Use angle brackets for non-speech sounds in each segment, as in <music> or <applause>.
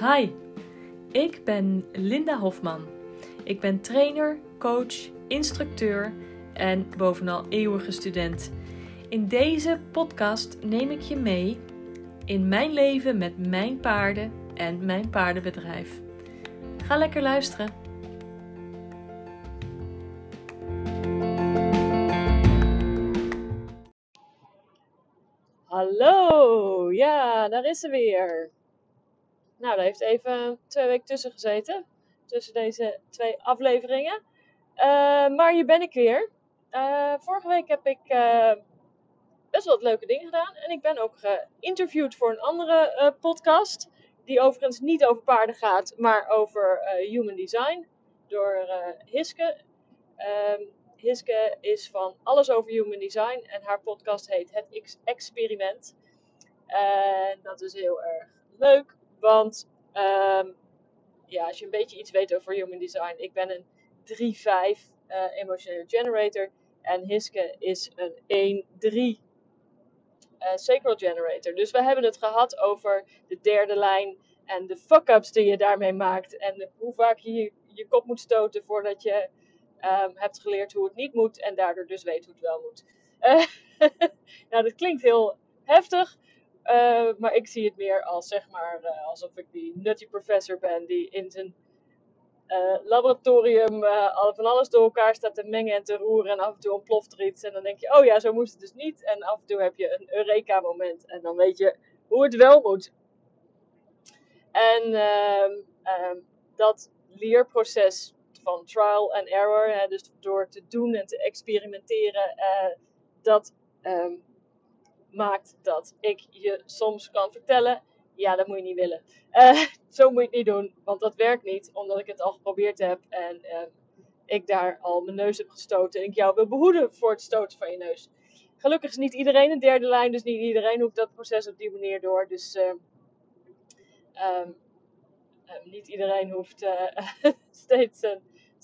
Hi, ik ben Linda Hofman. Ik ben trainer, coach, instructeur en bovenal eeuwige student. In deze podcast neem ik je mee in mijn leven met mijn paarden en mijn paardenbedrijf. Ga lekker luisteren. Hallo, ja, daar is ze weer. Nou, daar heeft even twee weken tussen gezeten. Tussen deze twee afleveringen. Uh, maar hier ben ik weer. Uh, vorige week heb ik uh, best wel wat leuke dingen gedaan. En ik ben ook geïnterviewd voor een andere podcast. Die overigens niet over paarden gaat, maar over human design. Door Hiske. Um, Hiske is van alles over human design. En haar podcast heet Het Experiment. En dat is heel erg leuk. Want um, ja, als je een beetje iets weet over human design. Ik ben een 3-5 uh, emotionele generator. En Hiske is een 1-3 uh, sacral generator. Dus we hebben het gehad over de derde lijn. En de fuck-ups die je daarmee maakt. En hoe vaak je je kop moet stoten voordat je um, hebt geleerd hoe het niet moet. En daardoor dus weet hoe het wel moet. Uh, <laughs> nou, dat klinkt heel heftig. Uh, maar ik zie het meer als zeg maar uh, alsof ik die nutty professor ben die in zijn uh, laboratorium van alles door elkaar staat te mengen en te roeren en af en toe ontploft er iets en dan denk je, oh ja, zo moest het dus niet. En af en toe heb je een Eureka moment en dan weet je hoe het wel moet. En ehm, ehm, dat leerproces van trial and error, dus door te doen en te experimenteren, dat um, maakt dat ik je soms kan vertellen: ja, dat moet je niet willen. Uh, <laughs> zo moet je het niet doen, want dat werkt niet, omdat ik het al geprobeerd heb en uh, ik daar al mijn neus heb gestoten. En ik jou wil behoeden voor het stoten van je neus. Gelukkig is niet iedereen een derde lijn, dus niet iedereen hoeft dat proces op die manier door. Dus uh, niet iedereen hoeft <laughs> steeds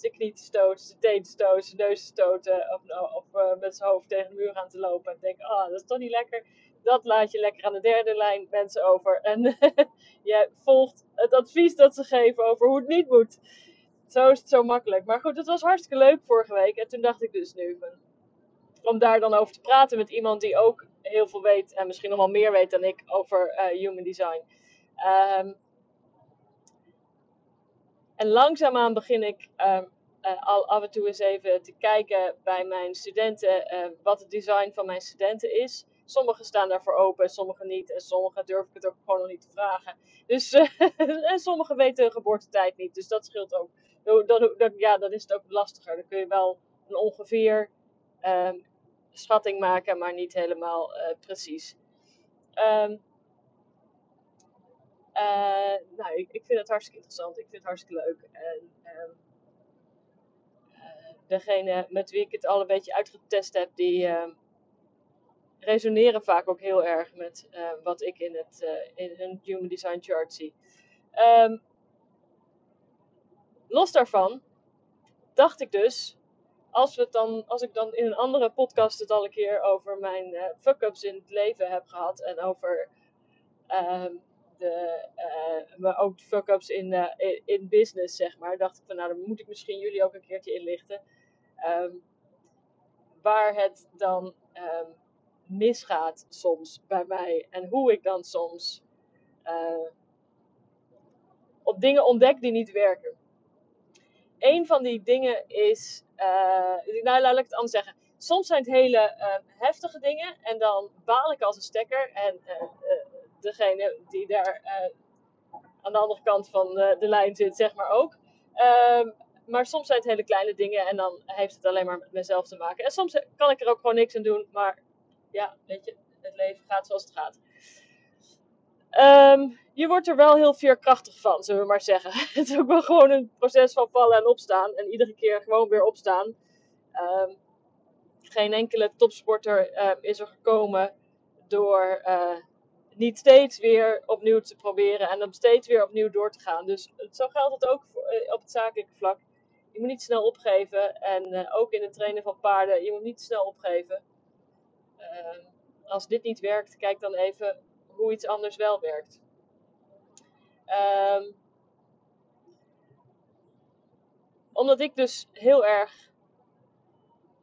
zijn knie te stoten, zijn teen te stoten, zijn neus te stoten. Of, uh, met zijn hoofd tegen de muur aan te lopen. En denken, ah, oh, dat is toch niet lekker. Dat laat je lekker aan de derde lijn mensen over. En <laughs> je volgt het advies dat ze geven over hoe het niet moet. Zo is het zo makkelijk. Maar goed, het was hartstikke leuk vorige week. En toen dacht ik dus nu, om daar dan over te praten met iemand die ook heel veel weet. En misschien nog wel meer weet dan ik over uh, human design. Um, en langzaamaan begin ik um, uh, al af en toe eens even te kijken bij mijn studenten uh, wat het design van mijn studenten is. Sommigen staan daarvoor open, sommigen niet. En sommigen durf ik het ook gewoon nog niet te vragen. Dus, uh, <laughs> en sommigen weten hun geboortetijd niet. Dus dat scheelt ook. Ja, dan is het ook lastiger. Dan kun je wel een ongeveer um, schatting maken, maar niet helemaal precies. Um, uh, nou, ik, ik, vind het hartstikke interessant. Ik vind het hartstikke leuk. En um, degene met wie ik het al een beetje uitgetest heb, die uh, resoneren vaak ook heel erg met uh, wat ik in, het, uh, in hun Human Design Chart zie. Um, los daarvan dacht ik dus, als, we dan, als ik dan in een andere podcast het al een keer over mijn fuck-ups in het leven heb gehad en over de, maar ook fuck-ups in, uh, in business, zeg maar. Dacht ik van, nou, dan moet ik misschien jullie ook een keertje inlichten. Um, waar het dan um, misgaat soms bij mij. En hoe ik dan soms uh, op dingen ontdek die niet werken. Een van die dingen is, nou laat ik het anders zeggen. Soms zijn het hele heftige dingen en dan baal ik als een stekker. En degene die daar uh, aan de andere kant van de, de, lijn zit, zeg maar ook. Um, maar soms zijn het hele kleine dingen en dan heeft het alleen maar met mezelf te maken. En soms kan ik er ook gewoon niks aan doen, maar ja, weet je, het leven gaat zoals het gaat. Um, je wordt er wel heel veerkrachtig van, zullen we maar zeggen. <laughs> Het is ook wel gewoon een proces van vallen en opstaan. En iedere keer gewoon weer opstaan. Um, geen enkele topsporter is er gekomen door uh, niet steeds weer opnieuw te proberen en dan steeds weer opnieuw door te gaan. Dus zo geldt het ook uh, op het zakelijke vlak. Je moet niet snel opgeven en uh, ook in het trainen van paarden, je moet niet snel opgeven. Uh, als dit niet werkt, kijk dan even hoe iets anders wel werkt. Ehm, omdat ik dus heel erg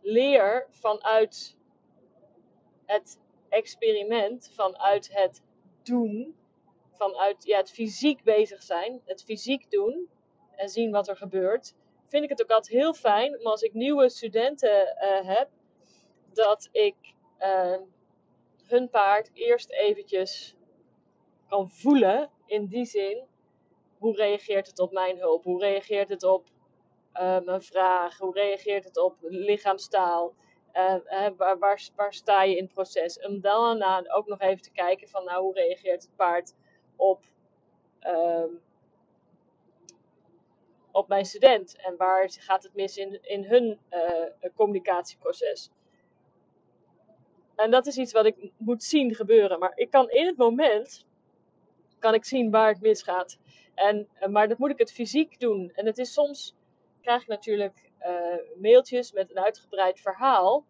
leer vanuit het experiment, vanuit het doen, vanuit ja, het fysiek bezig zijn, het fysiek doen en zien wat er gebeurt, vind ik het ook altijd heel fijn om als ik nieuwe studenten uh, heb, dat ik uh, hun paard eerst eventjes kan voelen. In die zin, hoe reageert het op mijn hulp? Hoe reageert het op uh, mijn vraag? Hoe reageert het op lichaamstaal? Uh, waar, waar, sta je in het proces? Om daarna ook nog even te kijken van nou, hoe reageert het paard op, uh, op mijn student? En waar gaat het mis in, in hun uh, communicatieproces? En dat is iets wat ik moet zien gebeuren. Maar ik kan in het moment kan ik zien waar het misgaat. En, maar dat moet ik het fysiek doen. En het is soms krijg ik natuurlijk mailtjes met een uitgebreid verhaal.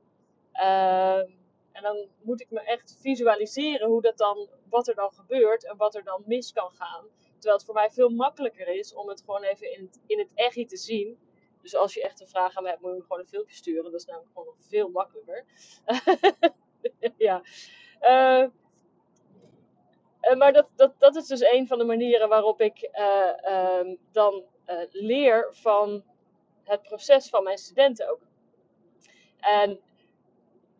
Uh, en dan moet ik me echt visualiseren hoe dat dan, wat er dan gebeurt en wat er dan mis kan gaan. Terwijl het voor mij veel makkelijker is om het gewoon even in het, in het echt te zien. Dus als je echt een vraag aan me hebt, moet je gewoon een filmpje sturen. Dat is namelijk gewoon veel makkelijker. <laughs> ja. Uh, maar dat, dat, dat is dus een van de manieren waarop ik uh, dan uh, leer van het proces van mijn studenten ook. En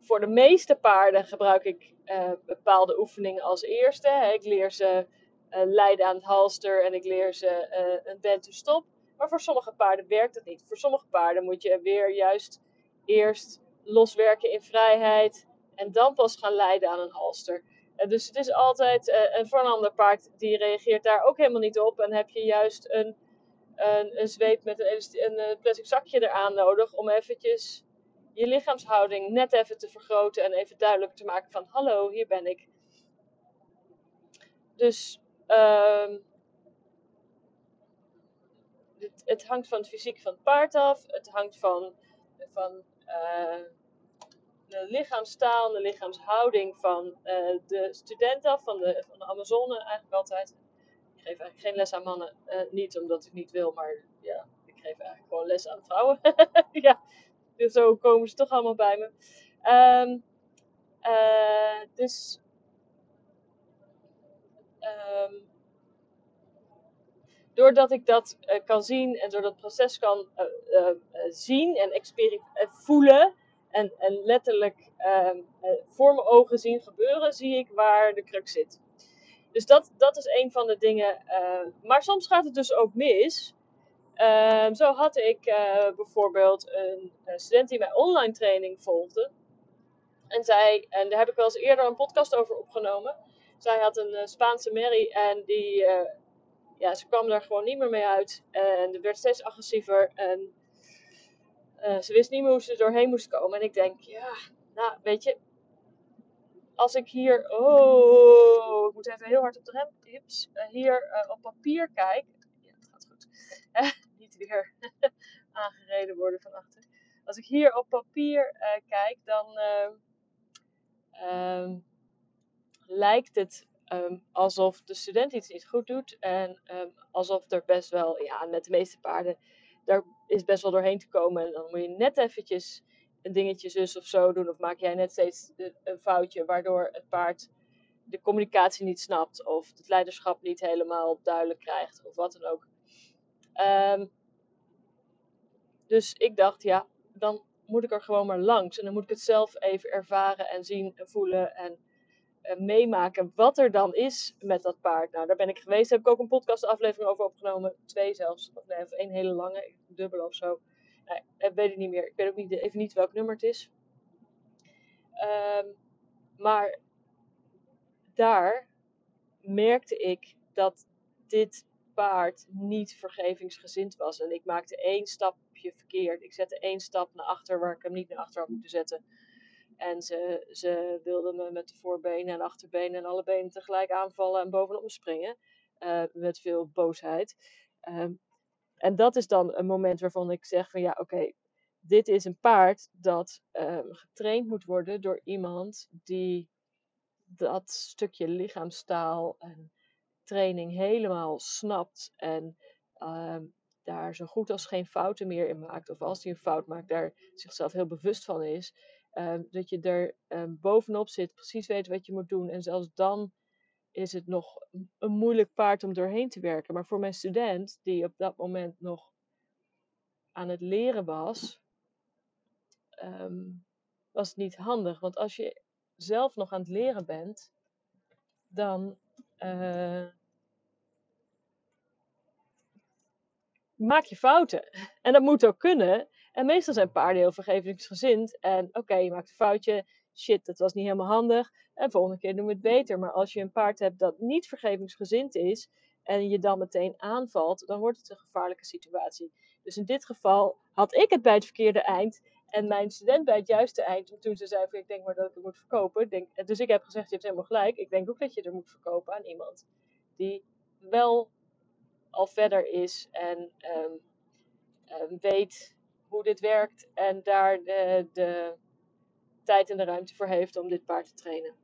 voor de meeste paarden gebruik ik uh, bepaalde oefeningen als eerste. Ik leer ze uh, leiden aan het halster en ik leer ze uh, een bend to stop. Maar voor sommige paarden werkt dat niet. Voor sommige paarden moet je weer juist eerst loswerken in vrijheid en dan pas gaan leiden aan een halster. dus het is altijd, en voor een ander paard die reageert daar ook helemaal niet op. En heb je juist een een, een zweep met een, een, een plastic zakje eraan nodig om eventjes je lichaamshouding net even te vergroten en even duidelijk te maken van hallo, hier ben ik. Dus um, het, het, hangt van het fysiek van het paard af. Het hangt van, van uh, de lichaamstaal, de lichaamshouding van uh, de student af, van de, van de Amazone eigenlijk altijd ik geef eigenlijk geen les aan mannen. Uh, niet omdat ik niet wil, maar ja, ik geef eigenlijk gewoon les aan vrouwen. <laughs> ja, dus zo komen ze toch allemaal bij me. Um, uh, dus. Um, doordat ik dat uh, kan zien en door dat proces kan zien en voelen en, en letterlijk ehm, voor mijn ogen zien gebeuren, zie ik waar de crux zit. Dus dat, dat is een van de dingen. Uh, maar soms gaat het dus ook mis. Uh, zo had ik uh, bijvoorbeeld een, student die mijn online training volgde. En zij, en daar heb ik wel eens eerder een podcast over opgenomen. Zij had een uh, Spaanse merrie en die, ja, ze kwam daar gewoon niet meer mee uit. En er werd steeds agressiever. En ze wist niet meer hoe ze er doorheen moest komen. En ik denk, ja, nou, weet je, als ik hier, oh, ik moet even heel hard op de remtips, uh, hier uh, op papier kijk, ja, het gaat goed, <laughs> niet weer <laughs> aangereden worden van achter. Als ik hier op papier uh, kijk, dan um, lijkt het um, alsof de student iets niet goed doet en um, alsof er best wel, ja, met de meeste paarden, daar is best wel doorheen te komen. En dan moet je net eventjes een dingetje zus of zo doen. Of maak jij net steeds een foutje waardoor het paard de communicatie niet snapt. Of het leiderschap niet helemaal duidelijk krijgt. Of wat dan ook. Um, dus ik dacht, ja, dan moet ik er gewoon maar langs. En dan moet ik het zelf even ervaren en zien en voelen en, en meemaken wat er dan is met dat paard. Nou, daar ben ik geweest. Heb ik ook een podcastaflevering over opgenomen. Twee zelfs. Of nee, of één hele lange. Dubbel of zo. Nee, dat weet ik niet meer. Ik weet ook niet, even niet welk nummer het is. Um, maar daar merkte ik dat dit paard niet vergevingsgezind was. En ik maakte één stapje verkeerd. Ik zette één stap naar achter waar ik hem niet naar achter had moeten zetten. En ze, ze wilde me met de voorbenen en achterbenen en alle benen tegelijk aanvallen en bovenop me springen. Uh, met veel boosheid. Um, en dat is dan een moment waarvan ik zeg van ja, oké, dit is een paard dat um, getraind moet worden door iemand die dat stukje lichaamstaal en training helemaal snapt en ehm, daar zo goed als geen fouten meer in maakt, of als hij een fout maakt, daar zichzelf heel bewust van is, ehm, dat je er ehm, bovenop zit, precies weet wat je moet doen. En zelfs dan is het nog een moeilijk paard om doorheen te werken. Maar voor mijn student, die op dat moment nog aan het leren was, was het niet handig. Want als je zelf nog aan het leren bent, dan uh, maak je fouten. En dat moet ook kunnen. En meestal zijn paarden heel vergevingsgezind. En oké, je maakt een foutje. Shit, dat was niet helemaal handig. En volgende keer doen we het beter. Maar als je een paard hebt dat niet vergevingsgezind is. En je dan meteen aanvalt, dan wordt het een gevaarlijke situatie. Dus in dit geval had ik het bij het verkeerde eind. En mijn student bij het juiste eind, toen ze zei ik denk maar dat ik het moet verkopen. Denk, dus ik heb gezegd, je hebt helemaal gelijk. Ik denk ook dat je er moet verkopen aan iemand die wel al verder is en ehm, ehm, weet hoe dit werkt. En daar de tijd en de ruimte voor heeft om dit paard te trainen.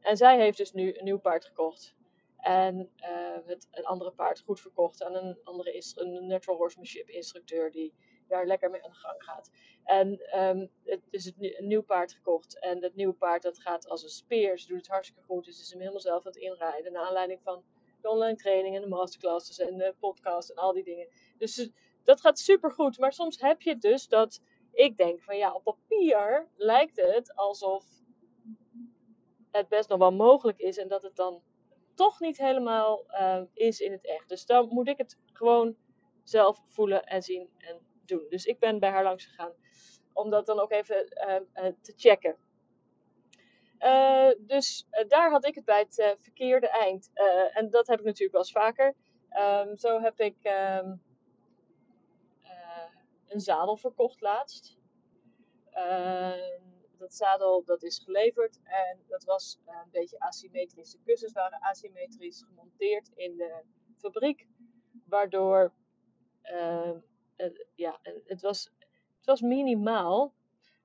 En zij heeft dus nu een nieuw paard gekocht. En uh, het een andere paard goed verkocht aan een andere een natural horsemanship instructeur die daar lekker mee aan de gang gaat. En um, het is een nieuw paard gekocht. En dat nieuwe paard dat gaat als een speer. Ze doet het hartstikke goed. Dus ze is hem helemaal zelf aan het inrijden. Naar aanleiding van de online training en de masterclasses en de podcast en al die dingen. Dus dat gaat super goed. Maar soms heb je dus dat ik denk van ja, op papier lijkt het alsof het best nog wel mogelijk is. En dat het dan toch niet helemaal uh, is in het echt. Dus dan moet ik het gewoon zelf voelen en zien en doen. Dus ik ben bij haar langs gegaan om dat dan ook even uh, uh, te checken. Uh, dus daar had ik het bij het verkeerde eind. en dat heb ik natuurlijk wel eens vaker. Um, zo heb ik een zadel verkocht laatst. Ehm, dat zadel dat is geleverd en dat was een beetje asymmetrisch. De kussens waren asymmetrisch gemonteerd in de fabriek, waardoor ja, het, was, het was minimaal,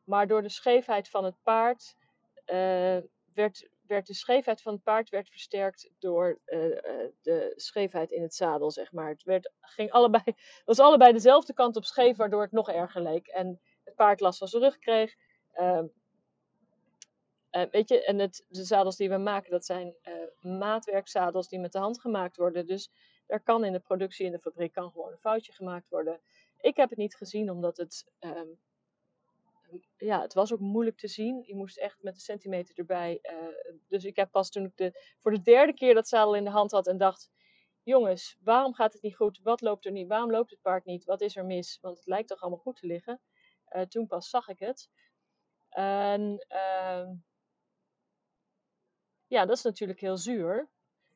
maar door de scheefheid van het paard uh, werd, werd de scheefheid van het paard werd versterkt door uh, de scheefheid in het zadel, zeg maar. Het werd, ging allebei, <laughs> was allebei dezelfde kant op scheef, waardoor het nog erger leek. En het paard last van zijn rug kreeg. Uh, weet je, en het, de zadels die we maken, dat zijn maatwerkzadels die met de hand gemaakt worden. Dus er kan in de productie in de fabriek kan gewoon een foutje gemaakt worden. Ik heb het niet gezien omdat het, um, ja, het was ook moeilijk te zien. Je moest echt met een centimeter erbij. Uh, dus ik heb pas toen ik de, voor de derde keer dat zadel in de hand had en dacht, jongens, waarom gaat het niet goed? Wat loopt er niet? Waarom loopt het paard niet? Wat is er mis? Want het lijkt toch allemaal goed te liggen. Uh, toen pas zag ik het. En uh, ja, dat is natuurlijk heel zuur.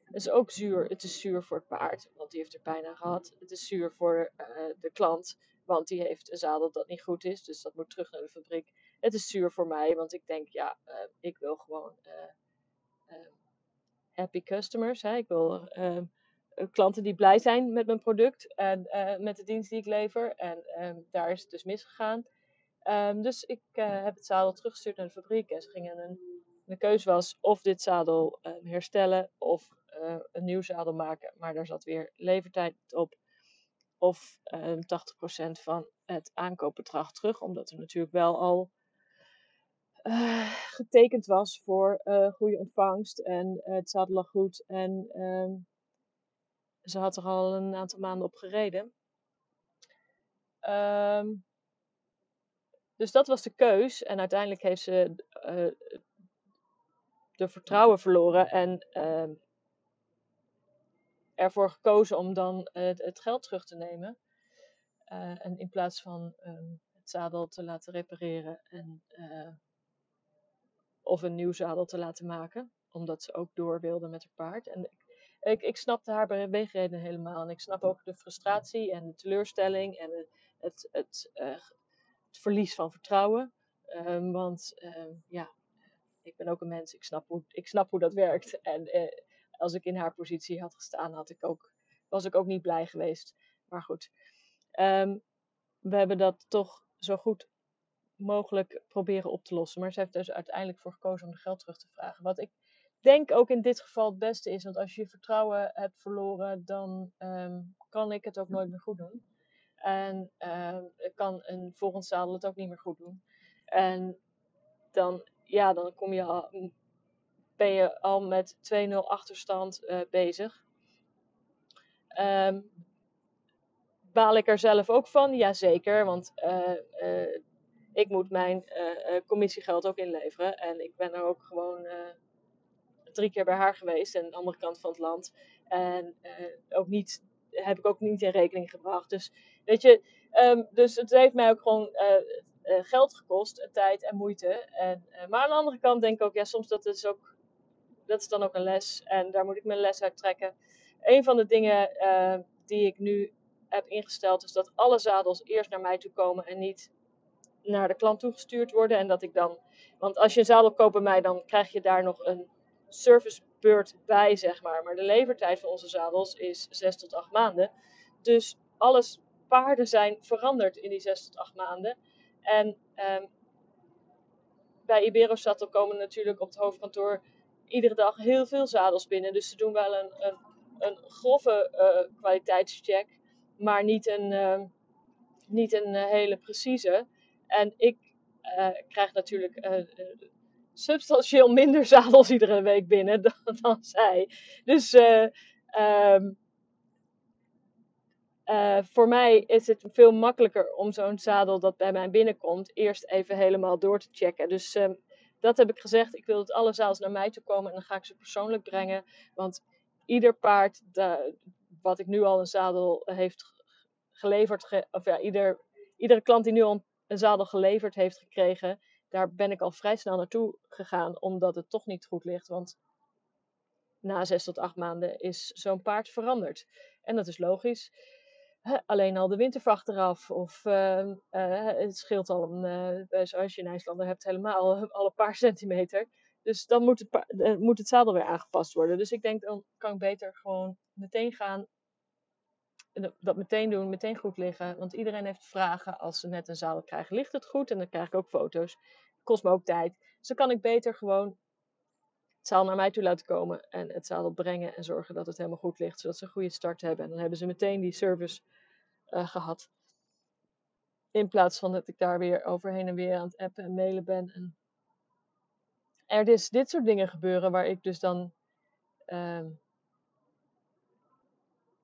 Het is ook zuur. Het is zuur voor het paard, want die heeft er pijn aan gehad. Het is zuur voor uh, de klant, want die heeft een zadel dat niet goed is. Dus dat moet terug naar de fabriek. Het is zuur voor mij, want ik denk, ja, uh, ik wil gewoon uh, happy customers. Hè? Ik wil klanten die blij zijn met mijn product en met de dienst die ik lever. En um, daar is het dus misgegaan. Dus ik heb het zadel teruggestuurd naar de fabriek en ze gingen een de keuze was of dit zadel herstellen of een nieuw zadel maken, maar daar zat weer levertijd op. Of uh, ehm, 80% van het aankoopbedrag terug, omdat er natuurlijk wel al uh, getekend was voor goede ontvangst en het zadel lag goed. En ehm, ze had er al een aantal maanden op gereden. Um, dus dat was de keus. En uiteindelijk heeft ze de vertrouwen verloren en ervoor gekozen om dan het, het geld terug te nemen. Uh, en in plaats van um, het zadel te laten repareren en, uh, of een nieuw zadel te laten maken, omdat ze ook door wilde met haar paard. En ik, ik, ik snapte haar beweegreden helemaal. En ik snap ook de frustratie en de teleurstelling en het, het, het, het verlies van vertrouwen. Um, want ehm, ja, ik ben ook een mens, ik snap hoe, ik snap hoe dat werkt. En als ik in haar positie had gestaan, had ik ook, was ik ook niet blij geweest. Maar goed, um, we hebben dat toch zo goed mogelijk proberen op te lossen. Maar ze heeft dus uiteindelijk voor gekozen om de geld terug te vragen. Wat ik denk ook in dit geval het beste is. Want als je je vertrouwen hebt verloren, dan ehm, kan ik het ook nooit meer goed doen. En uh, kan een volgend zadel het ook niet meer goed doen. En dan, ja, dan kom je ben je al met 2-0 achterstand uh, bezig. Um, baal ik er zelf ook van? Jazeker, want uh, ik moet mijn commissiegeld ook inleveren. En ik ben er ook gewoon drie keer bij haar geweest aan de andere kant van het land. En ook niet, heb ik ook niet in rekening gebracht. Dus weet je, um, dus het heeft mij ook gewoon geld gekost, tijd en moeite. En, maar aan de andere kant denk ik ook, ja, soms dat is ook dat is dan ook een les. En daar moet ik mijn les uit trekken. Een van de dingen uh, die ik nu heb ingesteld is dat alle zadels eerst naar mij toe komen en niet naar de klant toegestuurd worden. En dat ik dan, want als je een zadel koopt bij mij, dan krijg je daar nog een servicebeurt bij, zeg maar. Maar de levertijd van onze zadels is 6 tot 8 maanden. Dus alles paarden zijn veranderd in die 6 tot 8 maanden. En um, bij Iberosat komen natuurlijk op het hoofdkantoor iedere dag heel veel zadels binnen. Dus ze doen wel een, een, een grove uh, kwaliteitscheck, maar niet een, uh, niet een uh, hele precieze. En ik krijg natuurlijk substantieel minder <laughs> zadels iedere week binnen dan, zij. Dus uh, voor mij is het veel makkelijker om zo'n zadel dat bij mij binnenkomt eerst even helemaal door te checken. Dus uh, dat heb ik gezegd. Ik wil dat alle zadels naar mij toe komen en dan ga ik ze persoonlijk brengen. Want ieder paard wat ik nu al een zadel heeft geleverd, of ja, ieder, iedere klant die nu al een zadel geleverd heeft gekregen, daar ben ik al vrij snel naartoe gegaan, omdat het toch niet goed ligt. Want na zes tot acht maanden is zo'n paard veranderd. En dat is logisch alleen al de wintervacht eraf. Of uh, uh, het scheelt al, een, uh, zoals je in IJslander hebt, helemaal <laughs> al een paar centimeter. Dus dan moet het, moet het zadel weer aangepast worden. Dus ik denk, dan kan ik beter gewoon meteen gaan. Dat meteen doen, meteen goed liggen. Want iedereen heeft vragen als ze net een zadel krijgen. Ligt het goed? En dan krijg ik ook foto's. Kost me ook tijd. Dus dan kan ik beter gewoon het zadel naar mij toe laten komen. En het zadel brengen en zorgen dat het helemaal goed ligt. Zodat ze een goede start hebben. En dan hebben ze meteen die service uh, gehad. In plaats van dat ik daar weer overheen en weer aan het appen en mailen ben. En er dus dit soort dingen gebeuren waar ik dus dan uh,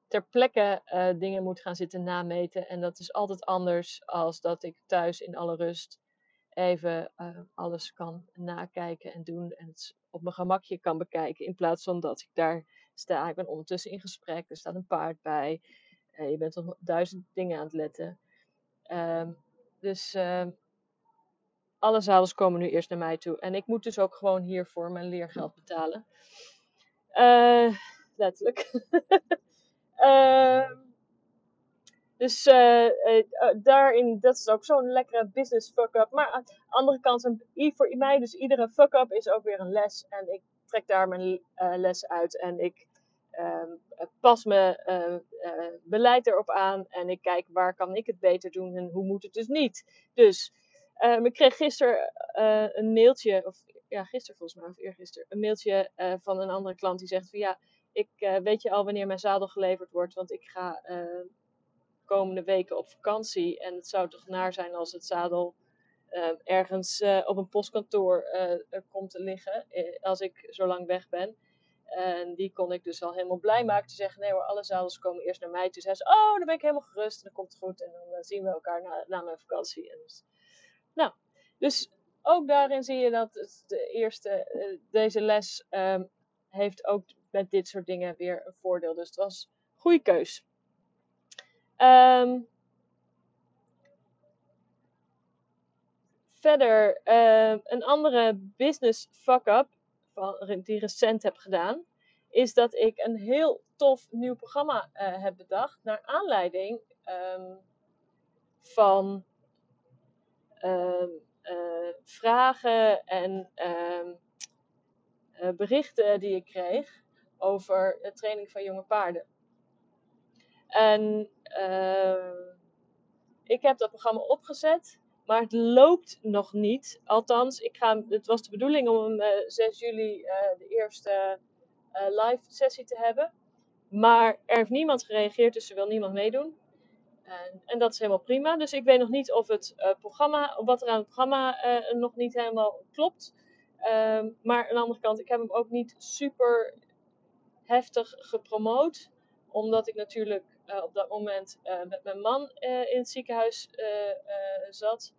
ter plekke uh, dingen moet gaan zitten nameten. En dat is altijd anders als dat ik thuis in alle rust even uh, alles kan nakijken en doen. En het op mijn gemakje kan bekijken. In plaats van dat ik daar sta. Ik ben ondertussen in gesprek. Er staat een paard bij. Uh, je bent op duizend dingen aan het letten. Uh, dus uh, alle zadels komen nu eerst naar mij toe. En ik moet dus ook gewoon hiervoor mijn leergeld betalen. Uh, <laughs> letterlijk. Ehm, dus daarin, dat is ook zo'n lekkere business fuck-up. Maar aan de andere kant, voor mij dus iedere fuck-up is ook weer een les. En ik trek daar mijn les uit. En ik uh, pas mijn beleid erop aan en ik kijk waar kan ik het beter doen en hoe moet het dus niet. Dus ehm, ik kreeg gisteren eh, een mailtje, of ja, gisteren volgens mij, of eergisteren, een mailtje eh, van een andere klant die zegt van ja, ik eh, weet je al wanneer mijn zadel geleverd wordt, want ik ga komende weken op vakantie en het zou toch naar zijn als het zadel ergens op een postkantoor komt te liggen als ik zo lang weg ben. En die kon ik dus al helemaal blij maken. Te zeggen, nee hoor, alle zadels komen eerst naar mij. Toen zei ze, oh, dan ben ik helemaal gerust. En dan komt het goed. En dan zien we elkaar na, na mijn vakantie. En dus, nou, dus ook daarin zie je dat het de eerste, deze les um, heeft ook met dit soort dingen weer een voordeel. Dus het was goede keus. Um, verder, uh, een andere business fuck-up die recent heb gedaan, is dat ik een heel tof nieuw programma uh, heb bedacht. Naar aanleiding um, van uh, vragen en uh, berichten die ik kreeg over de training van jonge paarden. En ik heb dat programma opgezet Maar het loopt nog niet. Althans, ik ga, het was de bedoeling om uh, 6 juli de eerste live sessie te hebben. Maar er heeft niemand gereageerd, dus er wil niemand meedoen. En, dat is helemaal prima. Dus ik weet nog niet of het programma, wat er aan het programma nog niet helemaal klopt. Um, maar aan de andere kant, ik heb hem ook niet super heftig gepromoot. Omdat ik natuurlijk op dat moment met mijn man in het ziekenhuis zat.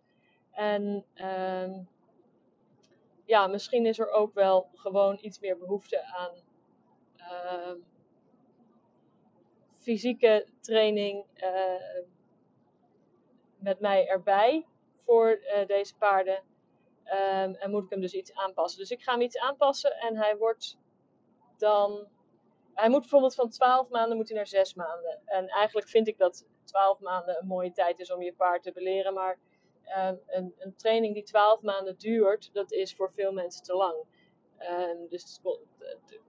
En ehm, ja, misschien is er ook wel gewoon iets meer behoefte aan ehm, fysieke training met mij erbij voor deze paarden. Um, en moet ik hem dus iets aanpassen. Dus ik ga hem iets aanpassen en hij wordt dan. Hij moet bijvoorbeeld van 12 maanden moet hij naar 6 maanden. En eigenlijk vind ik dat 12 maanden een mooie tijd is om je paard te beleren. Maar um, een, een training die 12 maanden duurt, dat is voor veel mensen te lang. Um, dus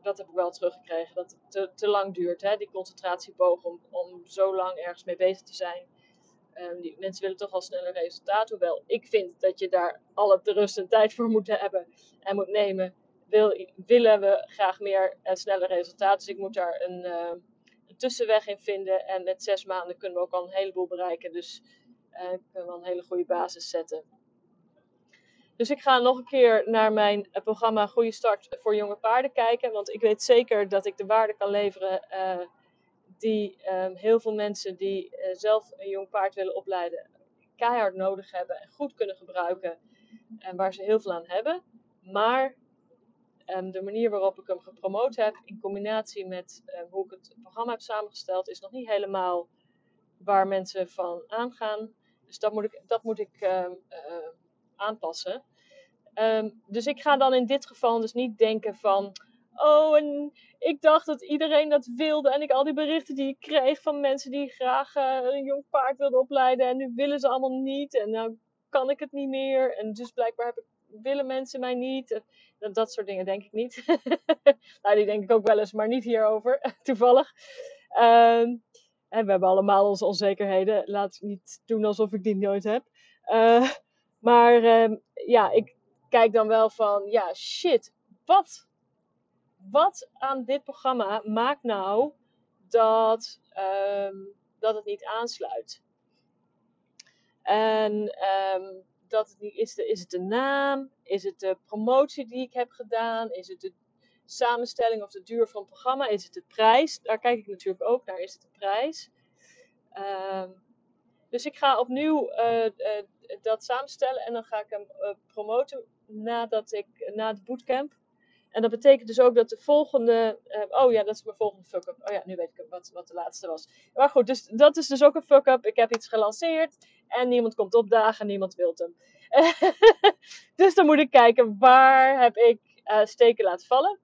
dat heb ik wel teruggekregen, dat het te, lang duurt, hè, die concentratieboog, om, om zo lang ergens mee bezig te zijn. Um, die, mensen willen toch al sneller resultaat, hoewel ik vind dat je daar alle de rust en tijd voor moet hebben en moet nemen. Wil, willen we graag meer en sneller resultaat, dus ik moet daar een, uh, een, tussenweg in vinden. En met zes maanden kunnen we ook al een heleboel bereiken, dus uh, kunnen we een hele goede basis zetten. Dus ik ga nog een keer naar mijn eh, programma Goede Start voor Jonge Paarden kijken. Want ik weet zeker dat ik de waarde kan leveren die heel veel mensen die zelf een jong paard willen opleiden, keihard nodig hebben en goed kunnen gebruiken. En waar ze heel veel aan hebben. Maar um, de manier waarop ik hem gepromoot heb, in combinatie met uh, hoe ik het programma heb samengesteld, is nog niet helemaal waar mensen van aangaan. Dus dat moet ik, dat moet ik uh, aanpassen. Um, dus ik ga dan in dit geval dus niet denken van. Oh, en ik dacht dat iedereen dat wilde. En ik al die berichten die ik kreeg van mensen die graag uh, een jong paard wilden opleiden. En nu willen ze allemaal niet. En nou kan ik het niet meer. En dus blijkbaar heb ik, willen mensen mij niet. Dat, dat soort dingen denk ik niet. <laughs> nou, die denk ik ook wel eens, maar niet hierover. <laughs> Toevallig. Um, en we hebben allemaal onze onzekerheden. Laat niet doen alsof ik die nooit heb. Uh, maar um, ja, ik kijk dan wel van, ja, shit, wat, wat aan dit programma maakt nou dat, um, dat het niet aansluit? En um, dat het niet, is, is het de naam? Is het de promotie die ik heb gedaan? Is het de samenstelling of de duur van het programma? Is het de prijs? Daar kijk ik natuurlijk ook naar. Is het de prijs? Um, dus ik ga opnieuw uh, uh, dat samenstellen en dan ga ik hem uh, promoten nadat ik, na het bootcamp. En dat betekent dus ook dat de volgende. Uh, oh ja, dat is mijn volgende fuck-up. Oh ja, nu weet ik wat, wat de laatste was. Maar goed, dus dat is dus ook een fuck-up. Ik heb iets gelanceerd en niemand komt opdagen, niemand wil hem. <laughs> dus dan moet ik kijken waar heb ik uh, steken laten vallen.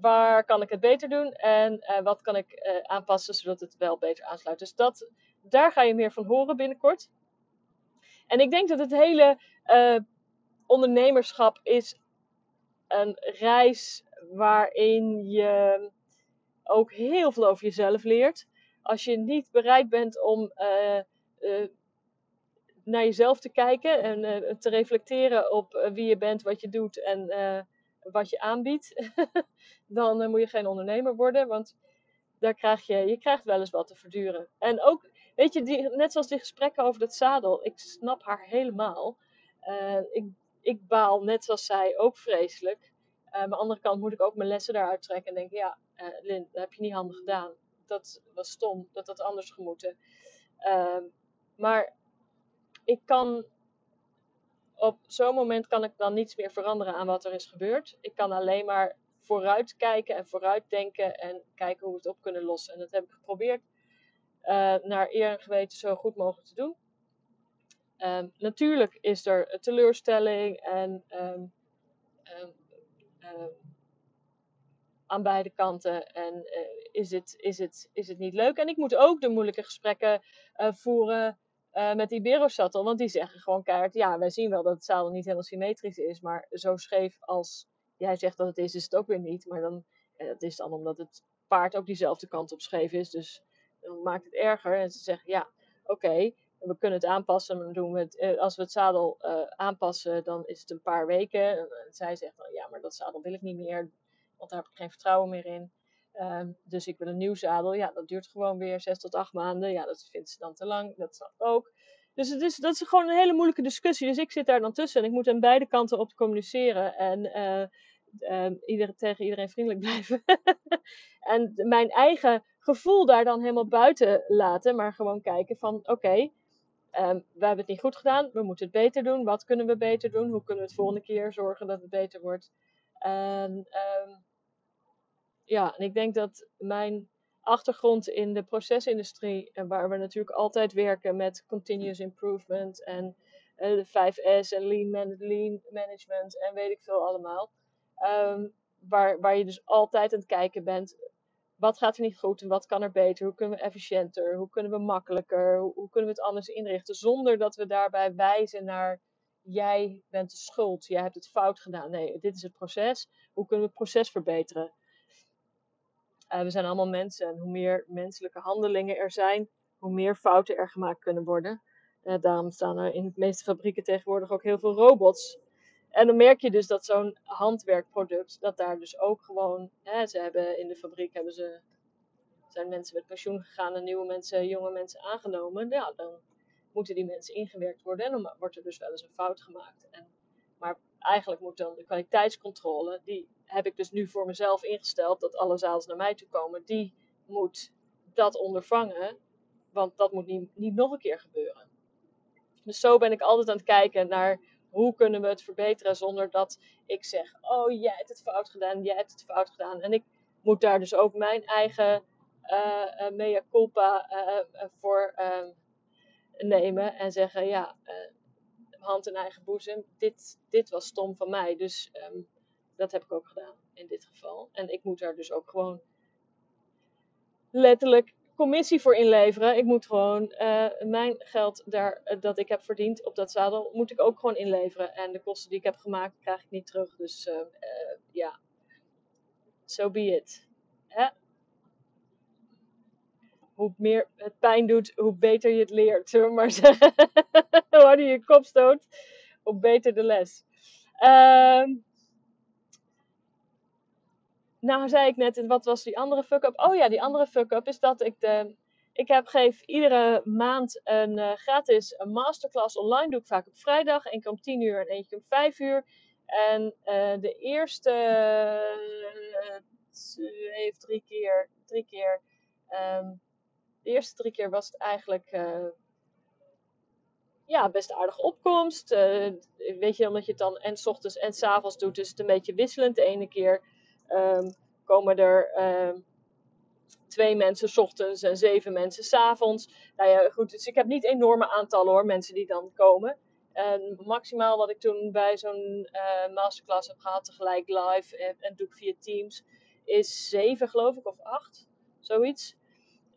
Waar kan ik het beter doen en uh, wat kan ik aanpassen zodat het wel beter aansluit. Dus dat, daar ga je meer van horen binnenkort. En ik denk dat het hele ondernemerschap is een reis waarin je ook heel veel over jezelf leert. Als je niet bereid bent om uh, uh, naar jezelf te kijken en uh, te reflecteren op wie je bent, wat je doet en wat je aanbiedt, <laughs> dan moet je geen ondernemer worden, want daar krijg je, je krijgt wel eens wat te verduren. En ook, weet je, die, net zoals die gesprekken over dat zadel, ik snap haar helemaal. ik ik baal net zoals zij ook vreselijk. Uh, aan de andere kant moet ik ook mijn lessen daaruit trekken en denken: ja, uh, Lin, dat heb je niet handig gedaan. Dat was stom, dat had anders gemoeten. Uh, maar ik kan op zo'n moment kan ik dan niets meer veranderen aan wat er is gebeurd. Ik kan alleen maar vooruit kijken en vooruit denken en kijken hoe we het op kunnen lossen. En dat heb ik geprobeerd uh, naar eer en geweten zo goed mogelijk te doen. Um, natuurlijk is er teleurstelling en um, um, aan beide kanten. En uh, is, het, is, het, is het niet leuk? En ik moet ook de moeilijke gesprekken uh, voeren uh, met Iberosattel. Want die zeggen gewoon keihard: ja, wij zien wel dat het zadel niet helemaal symmetrisch is. Maar zo scheef als jij zegt dat het is, is het ook weer niet. Maar dan, dat is dan omdat het paard ook diezelfde kant op scheef is. Dus dan maakt het erger. En ze zeggen: ja, oké. We kunnen het aanpassen, dan doen we het, eh, als we het zadel uh, aanpassen, dan is het een paar weken. En, zij zegt dan, ja, maar dat zadel wil ik niet meer, want daar heb ik geen vertrouwen meer in. Um, dus ik wil een nieuw zadel. Ja, dat duurt gewoon weer zes tot acht maanden. Ja, dat vindt ze dan te lang. Dat snap ik ook. Dus het is, dat is gewoon een hele moeilijke discussie. Dus ik zit daar dan tussen en ik moet aan beide kanten op communiceren. En uh, iedereen, tegen iedereen vriendelijk <laughs> blijven. en mijn eigen gevoel daar dan helemaal buiten laten. Maar gewoon kijken van oké, um, we hebben het niet goed gedaan. We moeten het beter doen. Wat kunnen we beter doen? Hoe kunnen we het volgende keer zorgen dat het beter wordt? En um, ja, en ik denk dat mijn achtergrond in de procesindustrie, waar we natuurlijk altijd werken met continuous improvement en uh, de 5S en lean, lean management en weet ik veel allemaal. Um, waar, waar je dus altijd aan het kijken bent, wat gaat er niet goed en wat kan er beter? Hoe kunnen we efficiënter? Hoe kunnen we makkelijker? Hoe, kunnen we het anders inrichten? Zonder dat we daarbij wijzen naar jij bent de schuld, jij hebt het fout gedaan. Nee, dit is het proces. Hoe kunnen we het proces verbeteren? Uh, we zijn allemaal mensen en hoe meer menselijke handelingen er zijn, hoe meer fouten er gemaakt kunnen worden. Uh, daarom staan er in de meeste fabrieken tegenwoordig ook heel veel robots. En dan merk je dus dat zo'n handwerkproduct, dat daar dus ook gewoon, hè, ze hebben in de fabriek hebben ze, zijn mensen met pensioen gegaan en nieuwe mensen, jonge mensen aangenomen. Ja, dan moeten die mensen ingewerkt worden en dan wordt er dus wel eens een fout gemaakt. En, maar eigenlijk moet dan de kwaliteitscontrole, die heb ik dus nu voor mezelf ingesteld dat alle zaals naar mij toe komen. Die moet dat ondervangen, want dat moet niet, niet nog een keer gebeuren. Dus zo ben ik altijd aan het kijken naar hoe kunnen we het verbeteren zonder dat ik zeg: Oh, jij hebt het fout gedaan, jij hebt het fout gedaan. En ik moet daar dus ook mijn eigen uh, mea culpa uh, voor ehm, nemen en zeggen: Ja, hand in eigen boezem, dit, dit was stom van mij. Dus um, dat heb ik ook gedaan in dit geval. En ik moet daar dus ook gewoon letterlijk commissie voor inleveren. Ik moet gewoon uh, mijn geld daar, uh, dat ik heb verdiend op dat zadel, moet ik ook gewoon inleveren. En de kosten die ik heb gemaakt, krijg ik niet terug. Dus uh, ja, so be it. Hè? Hoe meer het pijn doet, hoe beter je het leert, maar <laughs> hoe harder je je kop stoot, hoe beter de les. Ehm, nou zei ik net, wat was die andere fuck-up? Oh ja, die andere fuck-up is dat ik de... Ik heb, geef iedere maand een uh, gratis een masterclass online. Doe ik vaak op vrijdag. Keer om 10 uur en eentje om 5 uur. En uh, de eerste uh, of drie keer... Drie keer um, de eerste drie keer was het eigenlijk ja, best aardige opkomst. weet je, omdat je het dan en s ochtends en s avonds doet, is het een beetje wisselend. De ene keer um, komen er um, twee mensen s ochtends en zeven mensen s avonds. Nou ja, goed, dus ik heb niet enorme aantallen hoor, mensen die dan komen. En maximaal wat ik toen bij zo'n uh, masterclass heb gehad, tegelijk live en, en doe ik via Teams, is zeven geloof ik, of acht, zoiets.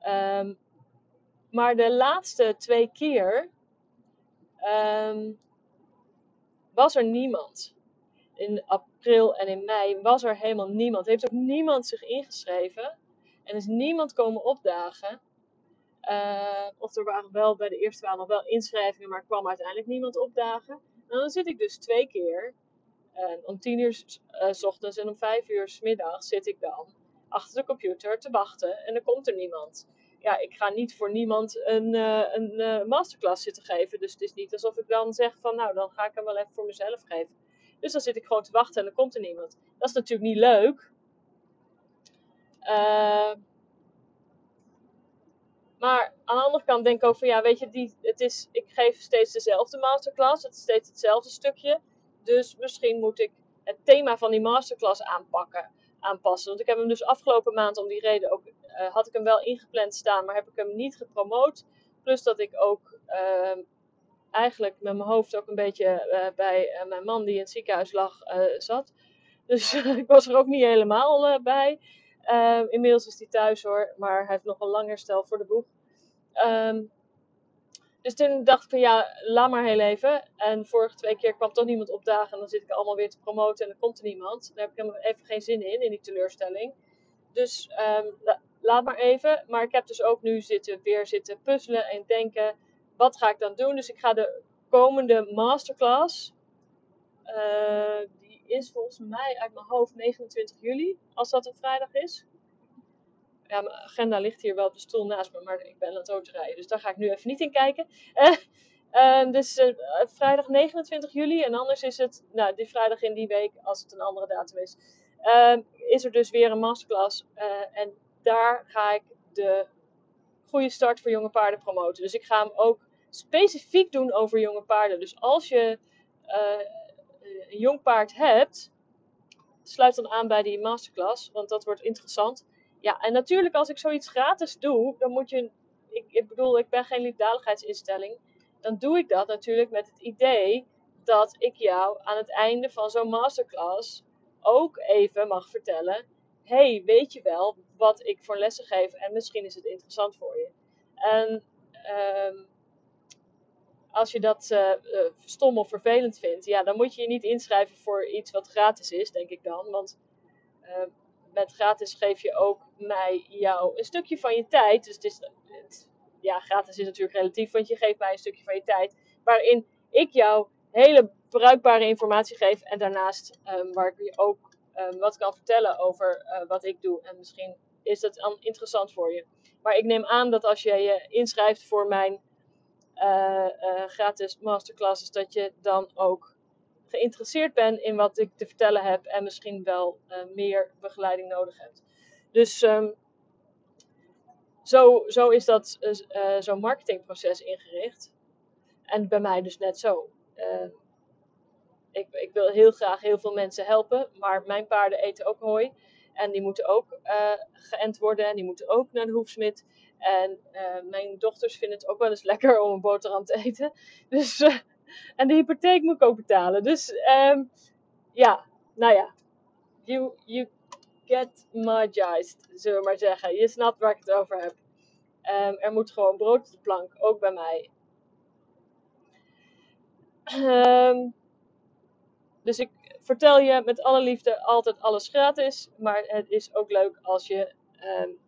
Um, maar de laatste twee keer was er niemand in april en in mei was er helemaal niemand. Heeft ook niemand zich ingeschreven. En is niemand komen opdagen. Uh, of er waren wel bij de eerste waren nog wel inschrijvingen, maar kwam uiteindelijk niemand opdagen. En dan zit ik dus twee keer. Uh, om tien uur s ochtends en om vijf uur s middags zit ik dan achter de computer te wachten. En dan komt er niemand. Ja, ik ga niet voor niemand een, een masterclass zitten geven. Dus het is niet alsof ik dan zeg van nou, dan ga ik hem wel even voor mezelf geven. Dus dan zit ik gewoon te wachten en dan komt er niemand. Dat is natuurlijk niet leuk. Uh, maar aan de andere kant denk ik ook van ja, weet je, die, het is, ik geef steeds dezelfde masterclass. Het is steeds hetzelfde stukje. Dus misschien moet ik het thema van die masterclass aanpakken, aanpassen. Want ik heb hem dus afgelopen maand om die reden ook, uh, had ik hem wel ingepland staan, maar heb ik hem niet gepromoot. Plus dat ik ook uh, eigenlijk met mijn hoofd ook een beetje uh, bij uh, mijn man die in het ziekenhuis lag uh, zat. Dus <laughs> ik was er ook niet helemaal bij. inmiddels is hij thuis hoor, maar hij heeft nog een lang herstel voor de boeg. Um, dus toen dacht ik van ja, laat maar heel even. En vorige twee keer kwam toch niemand opdagen. En dan zit ik allemaal weer te promoten en dan komt er niemand. Daar heb ik helemaal even geen zin in, in die teleurstelling. Dus la laat maar even. Maar ik heb dus ook nu zitten, weer zitten puzzelen en denken wat ga ik dan doen? Dus ik ga de komende masterclass, uh, die is volgens mij uit mijn hoofd 29 juli, als dat een vrijdag is. Ja, mijn agenda ligt hier wel op de stoel naast me, maar ik ben aan het autorijden, dus daar ga ik nu even niet in kijken. Uh, dus uh, vrijdag 29 juli en anders is het, nou, die vrijdag in die week, als het een andere datum is, is er dus weer een masterclass. en daar ga ik de goede start voor jonge paarden promoten. Dus ik ga hem ook specifiek doen over jonge paarden. Dus als je uh, een jong paard hebt, sluit dan aan bij die masterclass, want dat wordt interessant. Ja, en natuurlijk als ik zoiets gratis doe, dan moet je, ik, ik bedoel, ik ben geen liefdadigheidsinstelling, dan doe ik dat natuurlijk met het idee dat ik jou aan het einde van zo'n masterclass ook even mag vertellen: hey, weet je wel wat ik voor lessen geef en misschien is het interessant voor je. En um, als je dat uh, uh, stom of vervelend vindt, ja, dan moet je je niet inschrijven voor iets wat gratis is, denk ik dan. Want uh, met gratis geef je ook mij jou een stukje van je tijd. Dus het is, ja, gratis is natuurlijk relatief, want je geeft mij een stukje van je tijd. Waarin ik jou hele bruikbare informatie geef. En daarnaast um, waar ik je ook um, wat kan vertellen over wat ik doe. En misschien is dat dan interessant voor je. Maar ik neem aan dat als je je inschrijft voor mijn uh, uh, gratis masterclasses, dat je dan ook geïnteresseerd bent in wat ik te vertellen heb en misschien wel meer begeleiding nodig hebt. Dus um, zo, zo is dat zo'n marketingproces ingericht. En bij mij dus net zo. Ik, ik wil heel graag heel veel mensen helpen, maar mijn paarden eten ook hooi. En die moeten ook geënt worden en die moeten ook naar de hoefsmid. En uh, mijn dochters vinden het ook wel eens lekker om een boterham te eten. <laughs> Dus, uh, en de hypotheek moet ik ook betalen. Dus um, ja, nou ja. You, you get my gist, zullen we maar zeggen. Je snapt waar ik het over heb. Um, er moet gewoon brood op de plank, ook bij mij. Um, dus ik vertel je met alle liefde altijd alles gratis. Maar het is ook leuk als je um,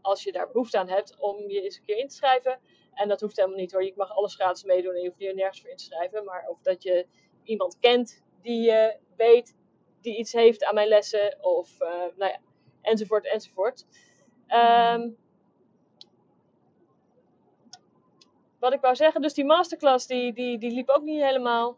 als je daar behoefte aan hebt om je eens een keer in te schrijven. En dat hoeft helemaal niet hoor. Je mag alles gratis meedoen en je hoeft je nergens voor in te schrijven. Maar of dat je iemand kent die je weet, die iets heeft aan mijn lessen. Of uh, nou ja, enzovoort, enzovoort. Um, wat ik wou zeggen, dus die masterclass die, die, die liep ook niet helemaal.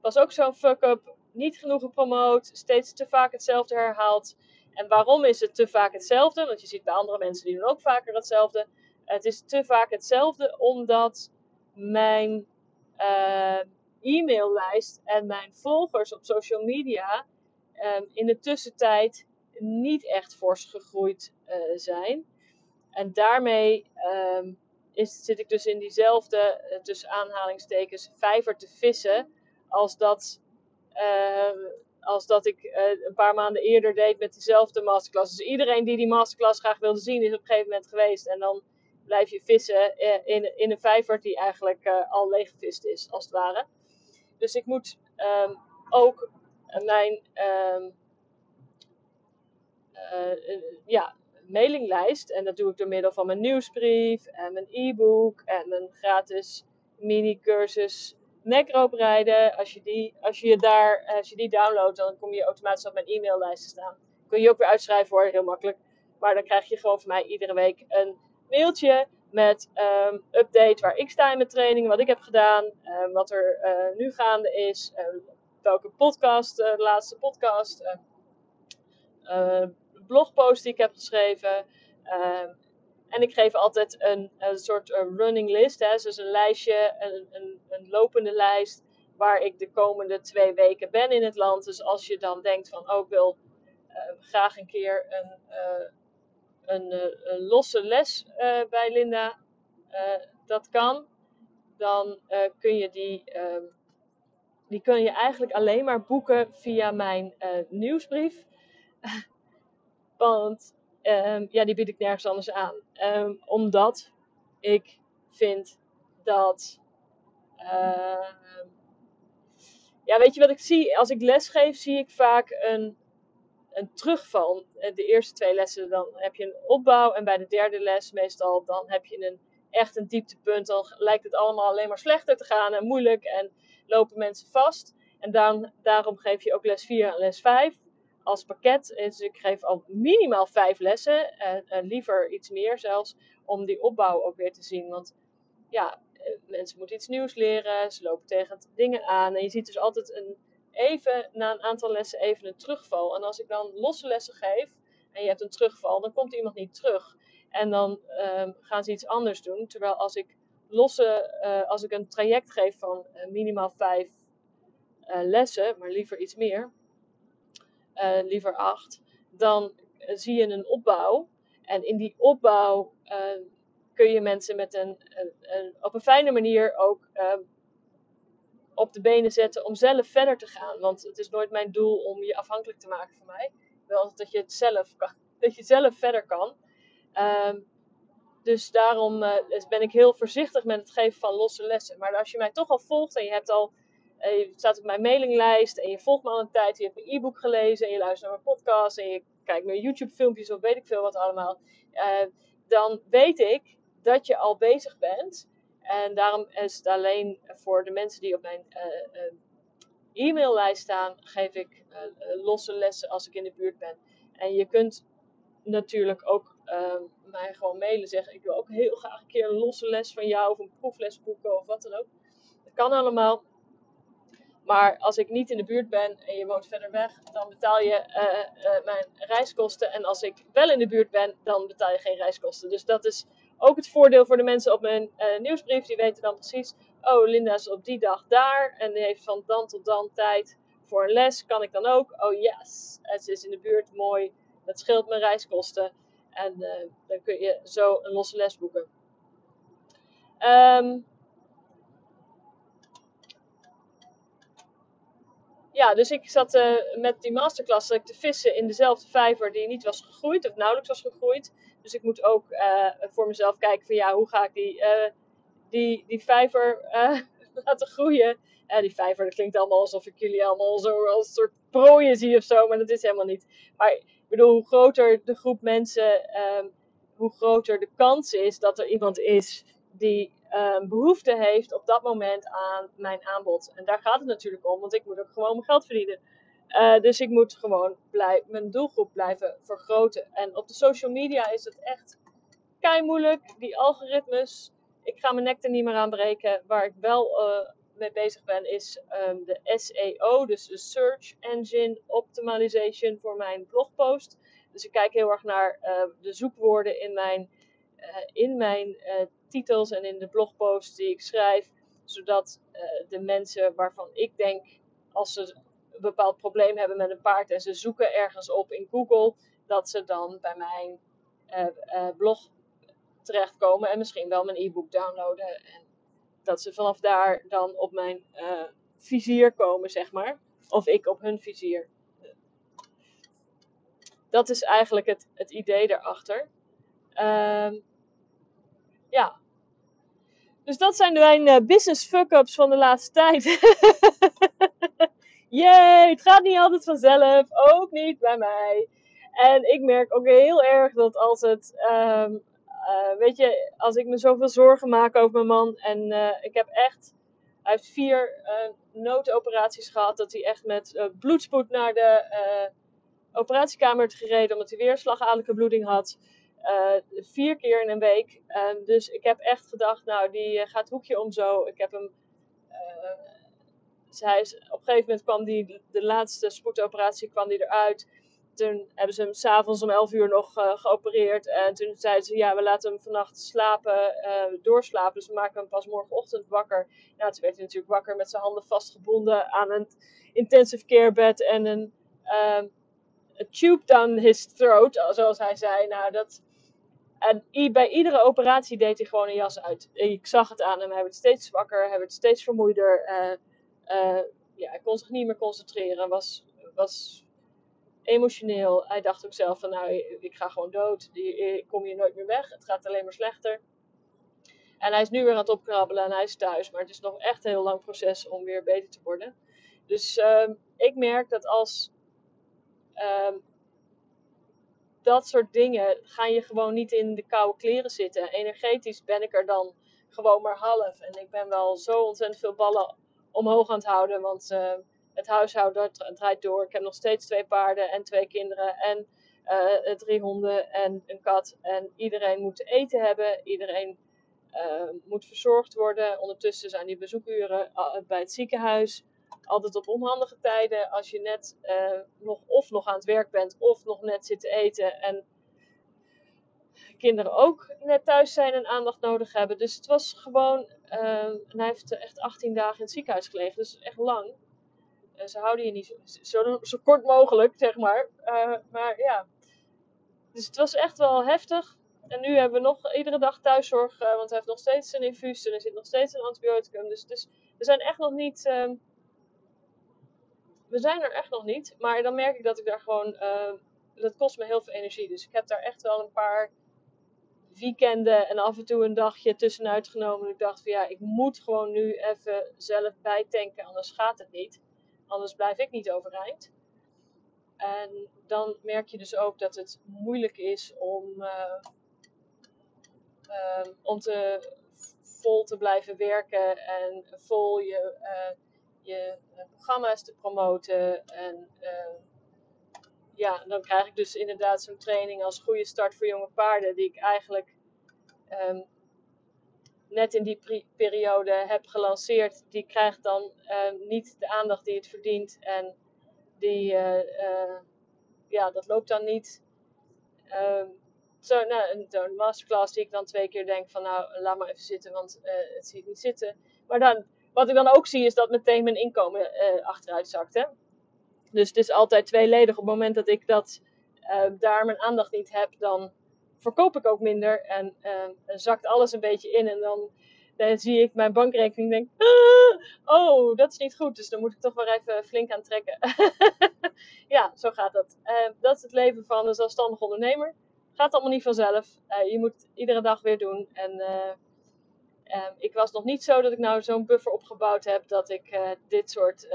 Was ook zo'n fuck-up. Niet genoeg gepromoot. Steeds te vaak hetzelfde herhaald. En waarom is het te vaak hetzelfde? Want je ziet bij andere mensen die doen ook vaker hetzelfde. Het is te vaak hetzelfde omdat mijn uh, e-maillijst en mijn volgers op social media um, in de tussentijd niet echt fors gegroeid uh, zijn. En daarmee um, is, zit ik dus in diezelfde, uh, tussen aanhalingstekens, vijver te vissen als dat als dat ik uh, een paar maanden eerder deed met dezelfde masterclass. Dus iedereen die die masterclass graag wilde zien, is op een gegeven moment geweest. En dan blijf je vissen uh, in, in een vijver die eigenlijk al leeggevist is, als het ware. Dus ik moet um, ook mijn um, ja, mailinglijst, en dat doe ik door middel van mijn nieuwsbrief en mijn e-book en mijn gratis mini-cursus nekroop rijden, als je, die, als, je daar, als je die downloadt, dan kom je automatisch op mijn e-maillijst te staan. Kun je ook weer uitschrijven hoor, heel makkelijk. Maar dan krijg je gewoon van mij iedere week een mailtje met um, update waar ik sta in mijn training, wat ik heb gedaan, um, wat er uh, nu gaande is, um, welke podcast, uh, de laatste podcast, blogpost die ik heb geschreven. En ik geef altijd een, een soort een running list, hè, dus een lijstje, een, een, een, lopende lijst, waar ik de komende twee weken ben in het land. Dus als je dan denkt van, oh, ik wil uh, graag een keer een, uh, een, een, losse les bij Linda, dat kan, dan kun je die, ehm, die kun je eigenlijk alleen maar boeken via mijn nieuwsbrief. <laughs> Want um, ja, die bied ik nergens anders aan. Um, omdat ik vind dat. Uh, ja, weet je wat ik zie? Als ik les geef, zie ik vaak een, een terugval. De eerste twee lessen, dan heb je een opbouw. En bij de derde les, meestal, dan heb je een echt een dieptepunt, dan lijkt het allemaal alleen maar slechter te gaan en moeilijk en lopen mensen vast. En dan, daarom geef je ook les 4 en les 5 als pakket. Dus ik geef al minimaal 5 lessen, en, en liever iets meer zelfs, om die opbouw ook weer te zien. Want ja, eh, mensen moeten iets nieuws leren, ze lopen tegen dingen aan. En je ziet dus altijd een, even na een aantal lessen even een terugval. En als ik dan losse lessen geef en je hebt een terugval, dan komt iemand niet terug. En dan um, gaan ze iets anders doen. Terwijl als ik losse, als ik een traject geef van minimaal vijf lessen, maar liever iets meer, liever acht, dan zie je een opbouw. En in die opbouw kun je mensen met een, een, een, op een fijne manier ook op de benen zetten om zelf verder te gaan. Want het is nooit mijn doel om je afhankelijk te maken van mij. Wel dat je het zelf, dat je zelf verder kan. Um, dus daarom uh, ben ik heel voorzichtig met het geven van losse lessen. Maar als je mij toch al volgt en je hebt al, uh, je staat op mijn mailinglijst en je volgt me al een tijd, je hebt mijn e-book gelezen en je luistert naar mijn podcast en je kijkt naar YouTube filmpjes of weet ik veel wat allemaal, uh, dan weet ik dat je al bezig bent. En daarom is het alleen voor de mensen die op mijn e-maillijst staan, geef ik losse lessen als ik in de buurt ben. En je kunt natuurlijk ook uh, mij gewoon mailen zeggen: Ik wil ook heel graag een keer een losse les van jou of een proefles boeken of wat dan ook. Dat kan allemaal. Maar als ik niet in de buurt ben en je woont verder weg, dan betaal je uh, uh, mijn reiskosten. En als ik wel in de buurt ben, dan betaal je geen reiskosten. Dus dat is ook het voordeel voor de mensen op mijn uh, nieuwsbrief. Die weten dan precies: Oh, Linda is op die dag daar en die heeft van dan tot dan tijd voor een les. Kan ik dan ook? Oh yes, het is in de buurt, mooi. Dat scheelt mijn reiskosten. En dan kun je zo een losse les boeken. Um, ja, dus ik zat uh, met die masterclass te vissen in dezelfde vijver die niet was gegroeid, of nauwelijks was gegroeid. Dus ik moet ook uh, voor mezelf kijken van ja, hoe ga ik die, die, die vijver <laughs> laten groeien. die vijver, dat klinkt allemaal alsof ik jullie allemaal zo als een soort prooien zie of zo, maar dat is helemaal niet. Maar bedoel, hoe groter de groep mensen, um, hoe groter de kans is dat er iemand is die um, behoefte heeft op dat moment aan mijn aanbod. En daar gaat het natuurlijk om, want ik moet ook gewoon mijn geld verdienen. Uh, dus ik moet gewoon blij, mijn doelgroep blijven vergroten. En op de social media is het echt kei moeilijk. Die algoritmes, ik ga mijn nek er niet meer aan breken. Waar ik wel uh, mee bezig ben, is um, de SEO, dus de Search Engine Optimization voor mijn blogpost. Dus ik kijk heel erg naar uh, de zoekwoorden in mijn, uh, in mijn titels en in de blogposts die ik schrijf, zodat de mensen waarvan ik denk, als ze een bepaald probleem hebben met een paard en ze zoeken ergens op in Google, dat ze dan bij mijn blog terechtkomen en misschien wel mijn e-book downloaden. En dat ze vanaf daar dan op mijn vizier komen, zeg maar. Of ik op hun vizier. Dat is eigenlijk het, het idee daarachter. Uh, ja. Dus dat zijn mijn uh, business fuck-ups van de laatste tijd. <laughs> Jee, het gaat niet altijd vanzelf. Ook niet bij mij. En ik merk ook heel erg dat als het um, uh, weet je, als ik me zoveel zorgen maak over mijn man en uh, ik heb echt, hij heeft vier noodoperaties gehad, dat hij echt met bloedspoed naar de operatiekamer werd gereden omdat hij weer slagadelijke bloeding had. Vier keer in een week. dus ik heb echt gedacht, nou, die gaat hoekje om zo. Ik heb hem. hij is, op een gegeven moment kwam die, de laatste spoedoperatie kwam die eruit toen hebben ze hem s'avonds om 11 uur nog geopereerd. En toen zeiden ze, ja, we laten hem vannacht slapen, doorslapen. Dus we maken hem pas morgenochtend wakker. Nou, toen werd hij natuurlijk wakker met zijn handen vastgebonden aan een intensive care bed. En een um, tube down his throat, zoals hij zei. Nou, dat... En bij iedere operatie deed hij gewoon een jas uit. Ik zag het aan hem. Hij werd steeds zwakker, hij werd steeds vermoeider. Uh, ja, hij kon zich niet meer concentreren. Was, was emotioneel. Hij dacht ook zelf van nou, ik ga gewoon dood. Ik kom hier nooit meer weg. Het gaat alleen maar slechter. En hij is nu weer aan het opkrabbelen en hij is thuis. Maar het is nog echt een heel lang proces om weer beter te worden. Dus uh, ik merk dat als, uh, dat soort dingen gaan je gewoon niet in de koude kleren zitten. Energetisch ben ik er dan gewoon maar half. En ik ben wel zo ontzettend veel ballen omhoog aan het houden. Want uh, het huishouden draait door. Ik heb nog steeds twee paarden en twee kinderen. En uh, drie honden en een kat. En iedereen moet eten hebben. Iedereen moet verzorgd worden. Ondertussen zijn die bezoekuren bij het ziekenhuis altijd op onhandige tijden. Als je net uh, nog of nog aan het werk bent of nog net zit te eten. En kinderen ook net thuis zijn en aandacht nodig hebben. Dus het was gewoon. En hij heeft echt 18 dagen in het ziekenhuis gelegen. Dus echt lang. Uh, ze houden je niet zo, zo, kort mogelijk, zeg maar. maar ja. Dus het was echt wel heftig. En nu hebben we nog iedere dag thuiszorg, want hij heeft nog steeds een infuus en er zit nog steeds een antibioticum. Dus, dus we zijn echt nog niet. Uh, we zijn er echt nog niet. Maar dan merk ik dat ik daar gewoon. Uh, dat kost me heel veel energie. Dus ik heb daar echt wel een paar weekenden en af en toe een dagje tussenuit genomen. En ik dacht van ja, ik moet gewoon nu even zelf bijtanken, anders gaat het niet. Anders blijf ik niet overeind. En dan merk je dus ook dat het moeilijk is om, uh, uh, om te vol te blijven werken en vol je, uh, je programma's te promoten. En ja, dan krijg ik dus inderdaad zo'n training als goede start voor jonge paarden, die ik eigenlijk um, net in die periode heb gelanceerd. Die krijgt dan um, niet de aandacht die het verdient. En die, ja, dat loopt dan niet. Um, zo, nou, een, masterclass die ik dan twee keer denk van nou, laat maar even zitten, want het ziet niet zitten. Maar dan, wat ik dan ook zie is dat meteen mijn inkomen achteruit zakt. Hè? Dus het is altijd tweeledig. Op het moment dat ik dat, uh, daar mijn aandacht niet heb, dan verkoop ik ook minder. En uh, zakt alles een beetje in. En dan, dan zie ik mijn bankrekening denk, ah, oh, dat is niet goed. Dus dan moet ik toch wel even flink aan trekken. <laughs> ja, zo gaat dat. Dat is het leven van een zelfstandig ondernemer. Gaat allemaal niet vanzelf. je moet iedere dag weer doen. En ik was nog niet zo dat ik nou zo'n buffer opgebouwd heb dat ik dit soort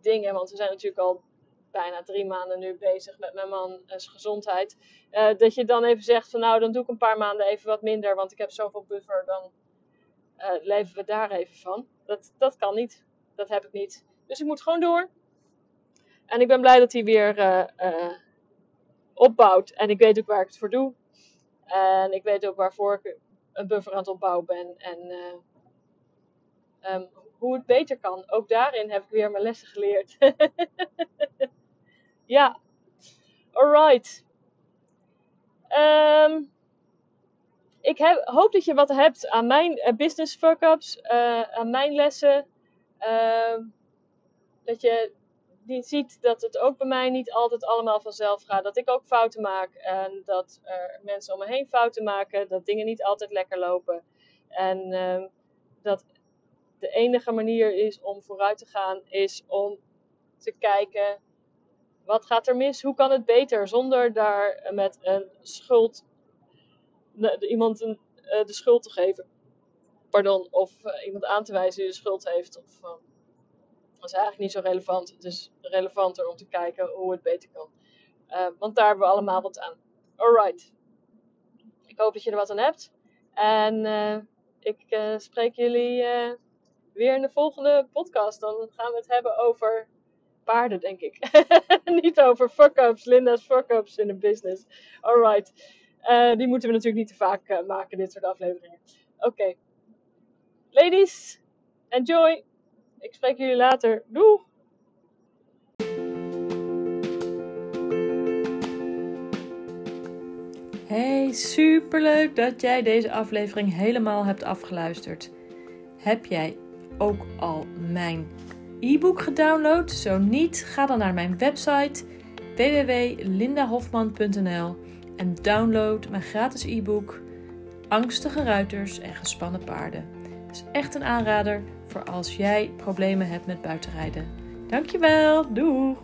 dingen. Want we zijn natuurlijk al bijna drie maanden nu bezig met mijn man en zijn gezondheid. Uh, dat je dan even zegt van nou, dan doe ik een paar maanden even wat minder, want ik heb zoveel buffer, dan leven we daar even van. Dat, dat kan niet. Dat heb ik niet. Dus ik moet gewoon door. En ik ben blij dat hij weer opbouwt. En ik weet ook waar ik het voor doe. En ik weet ook waarvoor ik een buffer aan het opbouwen ben. En um, hoe het beter kan. Ook daarin heb ik weer mijn lessen geleerd. <laughs> ja, alright. Um, ik heb, hoop dat je wat hebt aan mijn uh, business fuck-ups, uh, aan mijn lessen. Uh, dat je die ziet dat het ook bij mij niet altijd allemaal vanzelf gaat. Dat ik ook fouten maak en dat er mensen om me heen fouten maken. Dat dingen niet altijd lekker lopen. En ehm, dat de enige manier is om vooruit te gaan, is om te kijken wat gaat er mis, hoe kan het beter, zonder daar met een schuld iemand een, uh, de schuld te geven. Pardon, of uh, iemand aan te wijzen die de schuld heeft. Of, dat is eigenlijk niet zo relevant. Het is relevanter om te kijken hoe het beter kan. want daar hebben we allemaal wat aan. Alright. Ik hoop dat je er wat aan hebt. En ik spreek jullie weer in de volgende podcast. Dan gaan we het hebben over paarden, denk ik. <laughs> niet over fuck-ups, Linda's fuck-ups in een business. Alright. Die moeten we natuurlijk niet te vaak maken, dit soort afleveringen. Oké. Ladies, enjoy. Ik spreek jullie later. Doei! Hey, superleuk dat jij deze aflevering helemaal hebt afgeluisterd. Heb jij ook al mijn e-book gedownload? Zo niet, ga dan naar mijn website www.lindahofman.nl en download mijn gratis e-book Angstige ruiters en gespannen paarden. Het is echt een aanrader voor als jij problemen hebt met buitenrijden. Dankjewel, doeg!